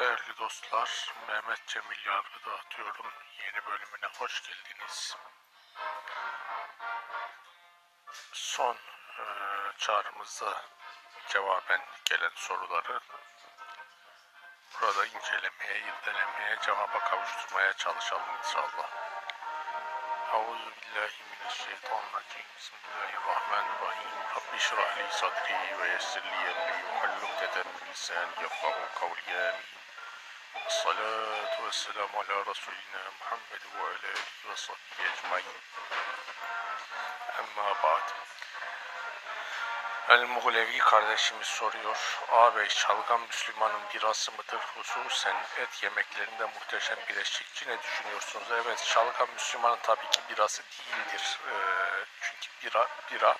Değerli dostlar, Mehmet Cemil Yargı dağıtıyorum. Yeni bölümüne hoş geldiniz. Son e, çağrımızda cevaben gelen soruları burada incelemeye, irdelemeye, cevaba kavuşturmaya çalışalım inşallah. Euzu billahi mineşşeytanirracim. Bismillahirrahmanirrahim. Rabbi şrah li sadri ve yessir li emri ve hallul ukdeten min. Salatu ve selamu ala Resulina Muhammed ve ala alihi ve sahbihi ecmain. Emma ba'd. El Muğlevi kardeşimiz soruyor. Ağabey şalgam Müslümanın birası mıdır? Hususen et yemeklerinde muhteşem bir eşlikçi ne düşünüyorsunuz? Evet şalgam Müslümanın tabii ki birası değildir. Ee, çünkü bira, bira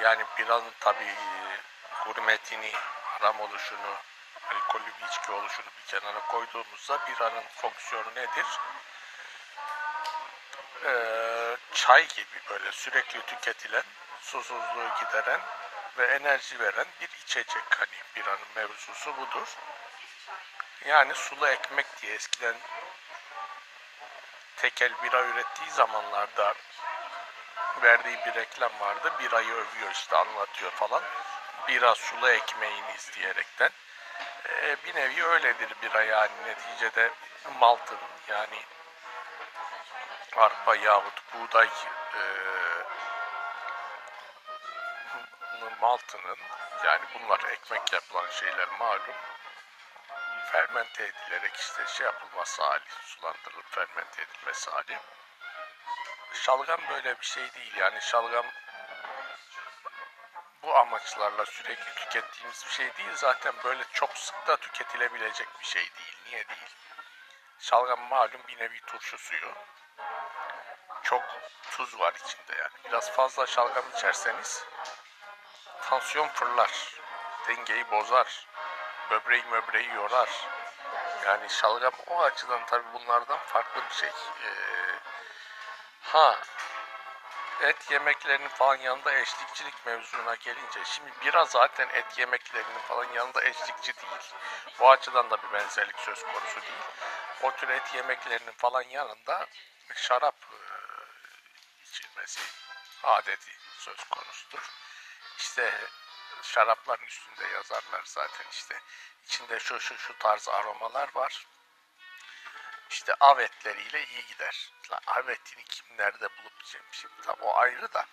yani biranın tabii hürmetini, haram oluşunu, alkollü bir içki oluşunu bir kenara koyduğumuzda biranın fonksiyonu nedir? Ee, çay gibi böyle sürekli tüketilen, susuzluğu gideren ve enerji veren bir içecek. Hani biranın mevzusu budur. Yani sulu ekmek diye eskiden tekel bira ürettiği zamanlarda verdiği bir reklam vardı. Birayı övüyor işte anlatıyor falan. Bira sulu ekmeğiniz diyerekten. Ee, bir nevi öyledir bira yani neticede maltın yani arpa yahut buğday e, maltının yani bunlar ekmek yapılan şeyler malum fermente edilerek işte şey yapılması hali sulandırılıp fermente edilmesi hali şalgam böyle bir şey değil yani şalgam bu amaçlarla sürekli tükettiğimiz bir şey değil zaten böyle çok sık da tüketilebilecek bir şey değil niye değil şalgam malum bir nevi turşu suyu çok tuz var içinde yani. Biraz fazla şalgam içerseniz tansiyon fırlar, dengeyi bozar, böbreği möbreği yorar. Yani şalgam o açıdan tabii bunlardan farklı bir şey. Ee, ha et yemeklerinin falan yanında eşlikçilik mevzuna gelince şimdi bira zaten et yemeklerinin falan yanında eşlikçi değil. Bu açıdan da bir benzerlik söz konusu değil. O tür et yemeklerinin falan yanında şarap içilmesi adeti söz konusudur. İşte şarapların üstünde yazarlar zaten işte içinde şu şu şu tarz aromalar var. İşte av etleriyle iyi gider. Av etini kim nerede bulup şimdi tam o ayrı da.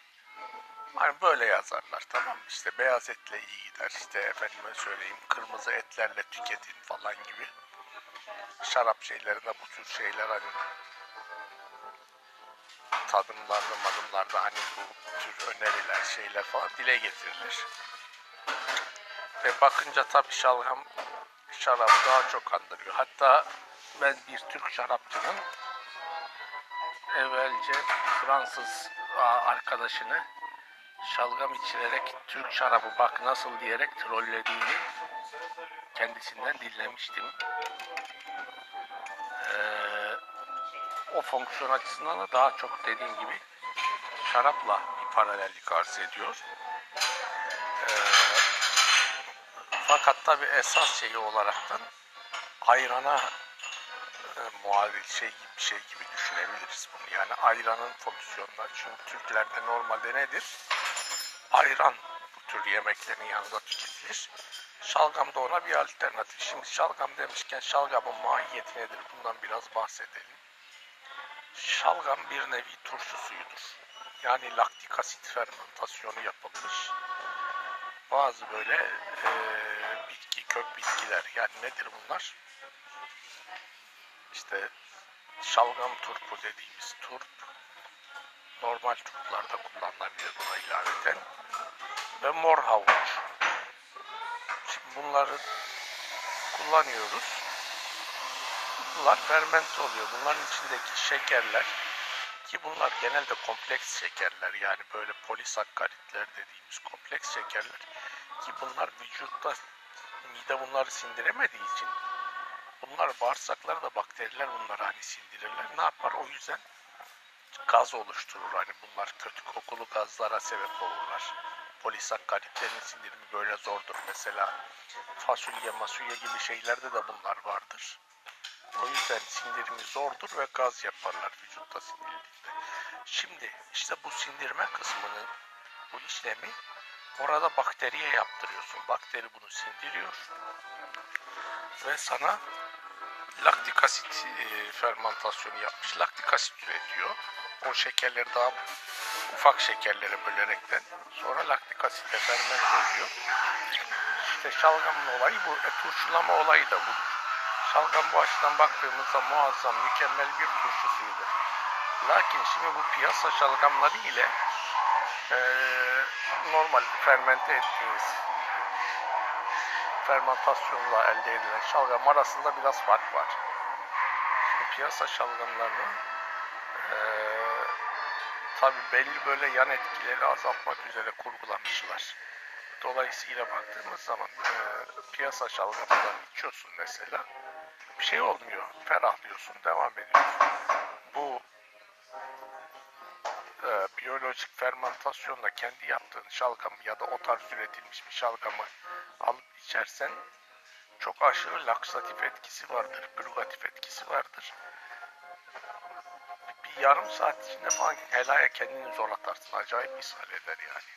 Hani böyle yazarlar tamam mı? İşte beyaz etle iyi gider. İşte efendime söyleyeyim kırmızı etlerle tüketin falan gibi. Şarap şeylerinde bu tür şeyler hani tadımlarda madımlarda hani bu tür öneriler şeyler falan dile getirilir. Ve bakınca tabii şalgam şarabı daha çok andırıyor. Hatta ben bir Türk şarapçının evvelce Fransız arkadaşını şalgam içirerek Türk şarabı bak nasıl diyerek trollediğini kendisinden dinlemiştim. Ee, o fonksiyon açısından da daha çok dediğim gibi şarapla bir paralellik arz ediyor. Ee, fakat tabi esas şeyi olaraktan ayrana e, muadil şey gibi bir şey gibi düşünebiliriz bunu. Yani ayranın fonksiyonları. Çünkü Türklerde normalde nedir? Ayran bu tür yemeklerin yanında tüketilir. Şalgam da ona bir alternatif. Şimdi şalgam demişken şalgamın mahiyeti nedir? Bundan biraz bahsedelim. Şalgam bir nevi turşu suyudur. Yani laktik asit fermentasyonu yapılmış. Bazı böyle e, bitki, kök bitkiler. Yani nedir bunlar? İşte şalgam turpu dediğimiz turp. Normal turplarda kullanılabilir buna ilaveten. Ve mor havuç. Şimdi bunları kullanıyoruz bunlar fermente oluyor. Bunların içindeki şekerler ki bunlar genelde kompleks şekerler yani böyle polisakkaritler dediğimiz kompleks şekerler ki bunlar vücutta mide bunları sindiremediği için bunlar bağırsaklarda bakteriler bunları hani sindirirler. Ne yapar? O yüzden gaz oluşturur. Hani bunlar kötü kokulu gazlara sebep olurlar. Polisakkaritlerin sindirimi böyle zordur. Mesela fasulye, masulye gibi şeylerde de bunlar vardır. O yüzden sindirimi zordur ve gaz yaparlar vücutta sindirildiğinde. Şimdi işte bu sindirme kısmının bu işlemi orada bakteriye yaptırıyorsun. Bakteri bunu sindiriyor ve sana laktik asit e, fermentasyonu yapmış. Laktik asit üretiyor. O şekerleri daha ufak şekerlere bölerekten sonra laktik asitle fermente ediyor. İşte şalgamın olayı bu. E, turşulama olayı da bu. Şalgam bu açıdan baktığımızda muazzam, mükemmel bir turşu suyudur. Lakin şimdi bu piyasa şalgamları ile e, normal fermente ettiğiniz fermentasyonla elde edilen şalgam arasında biraz fark var. Şimdi piyasa şalgamlarını e, tabi belli böyle yan etkileri azaltmak üzere kurgulamışlar. Dolayısıyla baktığımız zaman e, piyasa şalgamından içiyorsun mesela bir şey olmuyor. Ferahlıyorsun, devam ediyorsun. Bu e, biyolojik fermentasyonla kendi yaptığın şalgamı ya da o tarz üretilmiş bir şalgamı alıp içersen çok aşırı laksatif etkisi vardır, pürgatif etkisi vardır. Bir yarım saat içinde falan helaya kendini zor atarsın. Acayip ishal eder yani.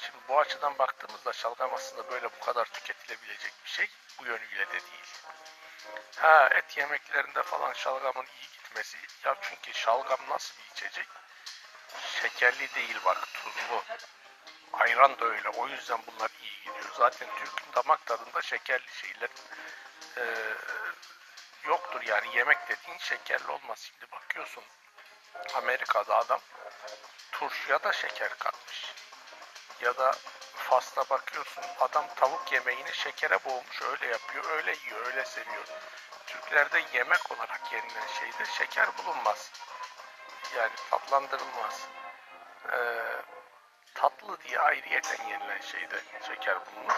Şimdi bu açıdan baktığımızda şalgam aslında böyle bu kadar tüketilebilecek bir şey bu yönüyle de değil. Ha et yemeklerinde falan şalgamın iyi gitmesi. Ya çünkü şalgam nasıl bir içecek? Şekerli değil bak tuzlu. Ayran da öyle. O yüzden bunlar. Zaten Türk'ün damak tadında şekerli şeyler e, yoktur. Yani yemek dediğin şekerli olmaz. Şimdi bakıyorsun Amerika'da adam turşuya da şeker katmış. Ya da Fas'ta bakıyorsun adam tavuk yemeğini şekere boğmuş öyle yapıyor, öyle yiyor, öyle seviyor. Türklerde yemek olarak yenilen şeyde şeker bulunmaz. Yani tatlandırılmaz. Ee, tatlı diye ayrıyeten yenilen şeyde şeker bulunur.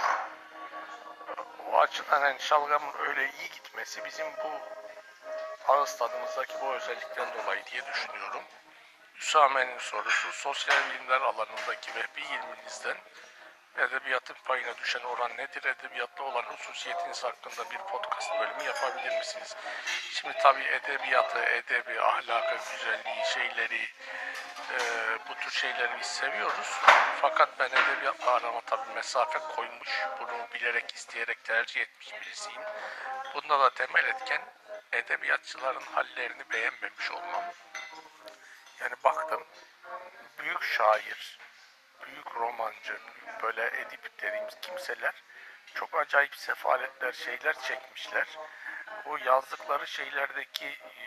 O açıdan yani şalgamın öyle iyi gitmesi bizim bu ağız tadımızdaki bu özellikten dolayı diye düşünüyorum. Hüsame'nin sorusu sosyal bilimler alanındaki vehbi ilminizden edebiyatın payına düşen oran nedir? Edebiyatla olan hususiyetiniz hakkında bir podcast bölümü yapabilir misiniz? Şimdi tabii edebiyatı, edebi, ahlakı, güzelliği, şeyleri, e, bu tür şeyleri biz seviyoruz. Fakat ben edebiyatla arama tabii mesafe koymuş, bunu bilerek, isteyerek tercih etmiş birisiyim. Bunda da temel etken edebiyatçıların hallerini beğenmemiş olmam. Yani baktım, büyük şair, büyük romancı, böyle edip dediğimiz kimseler çok acayip sefaletler, şeyler çekmişler. O yazdıkları şeylerdeki e,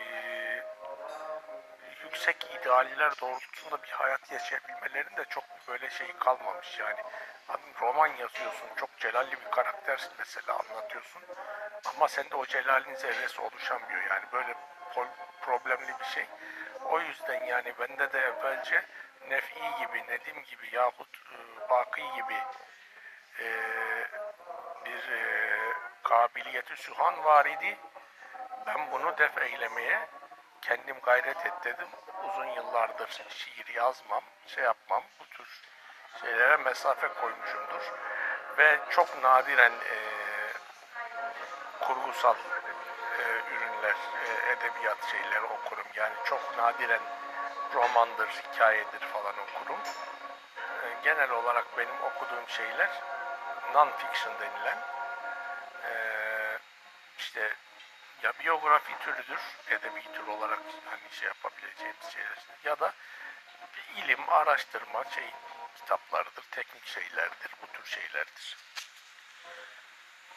yüksek idealler doğrultusunda bir hayat yaşayabilmelerinde çok böyle şey kalmamış yani. Roman yazıyorsun, çok celalli bir karaktersin mesela anlatıyorsun. Ama sende o celalin zerresi oluşamıyor yani böyle problemli bir şey. O yüzden yani bende de evvelce Nef'i gibi, Nedim gibi yahut e, Baki gibi e, bir e, kabiliyeti sühan var idi. Ben bunu def eylemeye kendim gayret et dedim. Uzun yıllardır şiir yazmam, şey yapmam, bu tür şeylere mesafe koymuşumdur. Ve çok nadiren e, kurgusal e, ürünler, e, edebiyat şeyleri okurum. Yani çok nadiren romandır, hikayedir falan okurum. E, genel olarak benim okuduğum şeyler non-fiction denilen e, işte ya biyografi türüdür, edebi tür olarak hani şey yapabileceğimiz şeyler ya da ilim, araştırma şey kitaplardır, teknik şeylerdir, bu tür şeylerdir.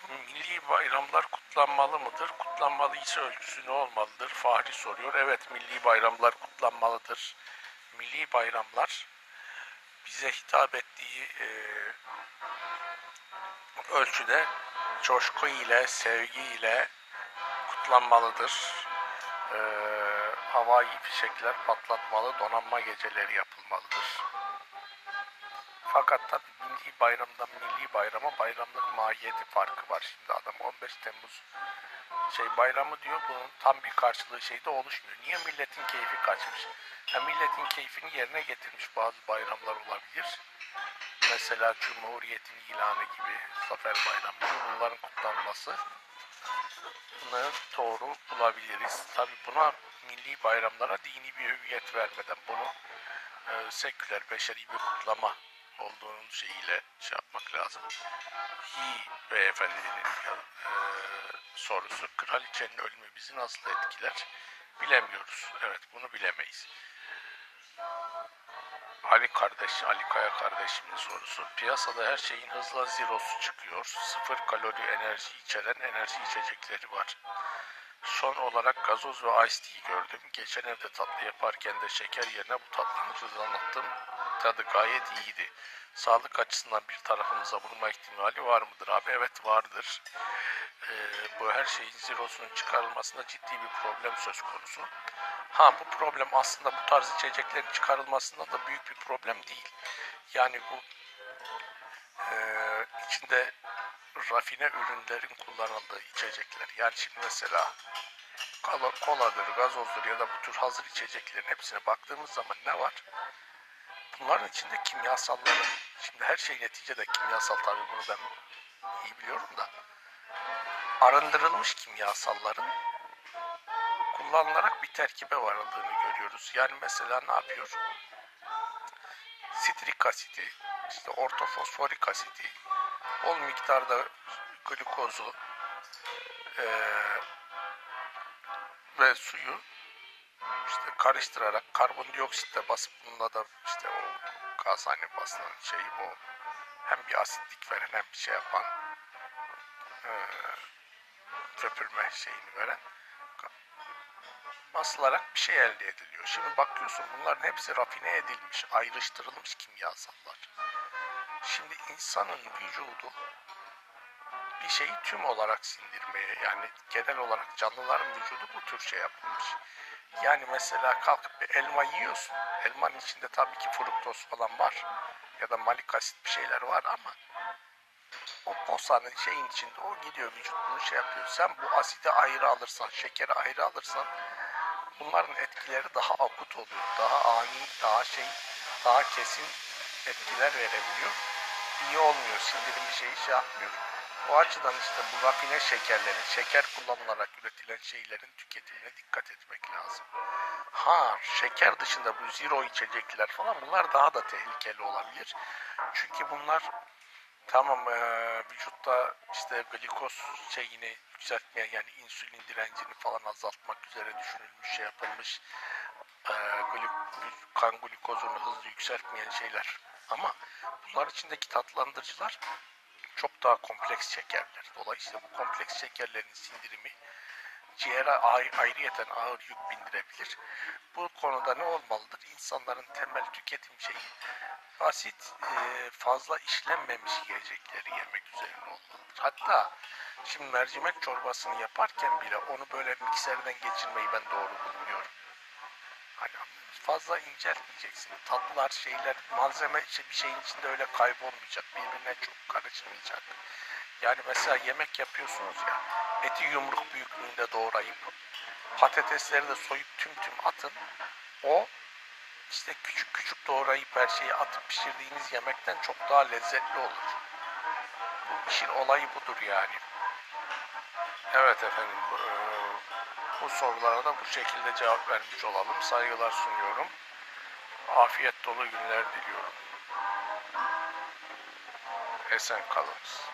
Milli bayramlar kutlanmalı mıdır? Kutlanmalı ise ölçüsü ne olmalıdır? Fahri soruyor. Evet milli bayramlar kutlanmalıdır. Milli bayramlar bize hitap ettiği e, ölçüde coşku ile, sevgi ile kutlanmalıdır. E, havai fişekler patlatmalı, donanma geceleri yapılmalıdır. Fakat tabi milli bayramdan milli bayrama bayramlık mahiyeti farkı var. Şimdi adam 15 Temmuz şey bayramı diyor bunun tam bir karşılığı şeyde oluşmuyor. Niye milletin keyfi kaçmış? Ya milletin keyfini yerine getirmiş bazı bayramlar olabilir. mesela Cumhuriyet'in ilanı gibi Zafer Bayramı bunların kutlanması doğru bulabiliriz. Tabi buna milli bayramlara dini bir hüviyet vermeden bunu e, seküler, beşeri bir kutlama olduğunun şeyiyle şey yapmak lazım. Hi beyefendinin e, sorusu kraliçenin ölümü bizi nasıl etkiler bilemiyoruz. Evet bunu bilemeyiz. Ali kardeş, Ali Kaya kardeşimin sorusu. Piyasada her şeyin hızla zirosu çıkıyor. Sıfır kalori enerji içeren enerji içecekleri var. Son olarak gazoz ve ice tea gördüm. Geçen evde tatlı yaparken de şeker yerine bu tatlını anlattım. Tadı gayet iyiydi. Sağlık açısından bir tarafımıza vurma ihtimali var mıdır abi? Evet vardır. Ee, bu her şeyin zirosunun çıkarılmasında ciddi bir problem söz konusu. Ha bu problem aslında bu tarz içeceklerin çıkarılmasında da büyük bir problem değil. Yani bu e, içinde rafine ürünlerin kullanıldığı içecekler. Yani şimdi mesela kola, koladır, gazozdur ya da bu tür hazır içeceklerin hepsine baktığımız zaman ne var? Bunların içinde kimyasalların, şimdi her şey neticede kimyasal tabii bunu ben iyi biliyorum da arındırılmış kimyasalların kullanılarak bir terkibe varıldığını görüyoruz. Yani mesela ne yapıyor? Sitrik asiti, işte ortofosforik asiti, bol miktarda glukozu e, ve suyu karıştırarak karbondioksitle basıp bunda da işte o gaz hani basılan şey o hem bir asitlik veren hem bir şey yapan e, köpürme şeyini veren basılarak bir şey elde ediliyor. Şimdi bakıyorsun bunların hepsi rafine edilmiş, ayrıştırılmış kimyasallar. Şimdi insanın vücudu bir şeyi tüm olarak sindirmeye yani genel olarak canlıların vücudu bu tür şey yapılmış. Yani mesela kalkıp bir elma yiyorsun. Elmanın içinde tabii ki fruktoz falan var. Ya da malik asit bir şeyler var ama o posanın şeyin içinde o gidiyor vücut bunu şey yapıyor. Sen bu asidi ayrı alırsan, şekeri ayrı alırsan bunların etkileri daha akut oluyor. Daha ani, daha şey, daha kesin etkiler verebiliyor. İyi olmuyor. Sindirim bir şeyi şey yapmıyor. O açıdan işte bu rafine şekerlerin, şeker kullanılarak üretilen şeylerin tüketimine dikkat etmek lazım. Ha, şeker dışında bu zero içecekler falan bunlar daha da tehlikeli olabilir. Çünkü bunlar tamam e, vücutta işte glikoz şeyini yükseltmeye yani insülin direncini falan azaltmak üzere düşünülmüş şey yapılmış e, glik, kan glikozunu hızlı yükseltmeyen şeyler. Ama bunlar içindeki tatlandırıcılar çok daha kompleks şekerler. Dolayısıyla bu kompleks şekerlerin sindirimi ciğere ayrıyeten ağır yük bindirebilir. Bu konuda ne olmalıdır? İnsanların temel tüketim şeyi basit, e, fazla işlenmemiş yiyecekleri yemek üzerine olmalıdır. Hatta şimdi mercimek çorbasını yaparken bile onu böyle mikserden geçirmeyi ben doğru bulmuyorum. Fazla inceltmeyeceksin. Tatlılar, şeyler, malzeme işte bir şeyin içinde öyle kaybolmayacak. Birbirine çok karışmayacak. Yani mesela yemek yapıyorsunuz ya. Eti yumruk büyüklüğünde doğrayıp patatesleri de soyup tüm tüm atın. O işte küçük küçük doğrayıp her şeyi atıp pişirdiğiniz yemekten çok daha lezzetli olur. Bu işin olayı budur yani. Evet efendim. Bu, e, bu sorulara da bu şekilde cevap vermiş olalım. Saygılar sunuyorum. Afiyet dolu günler diliyorum. Esen kalınız.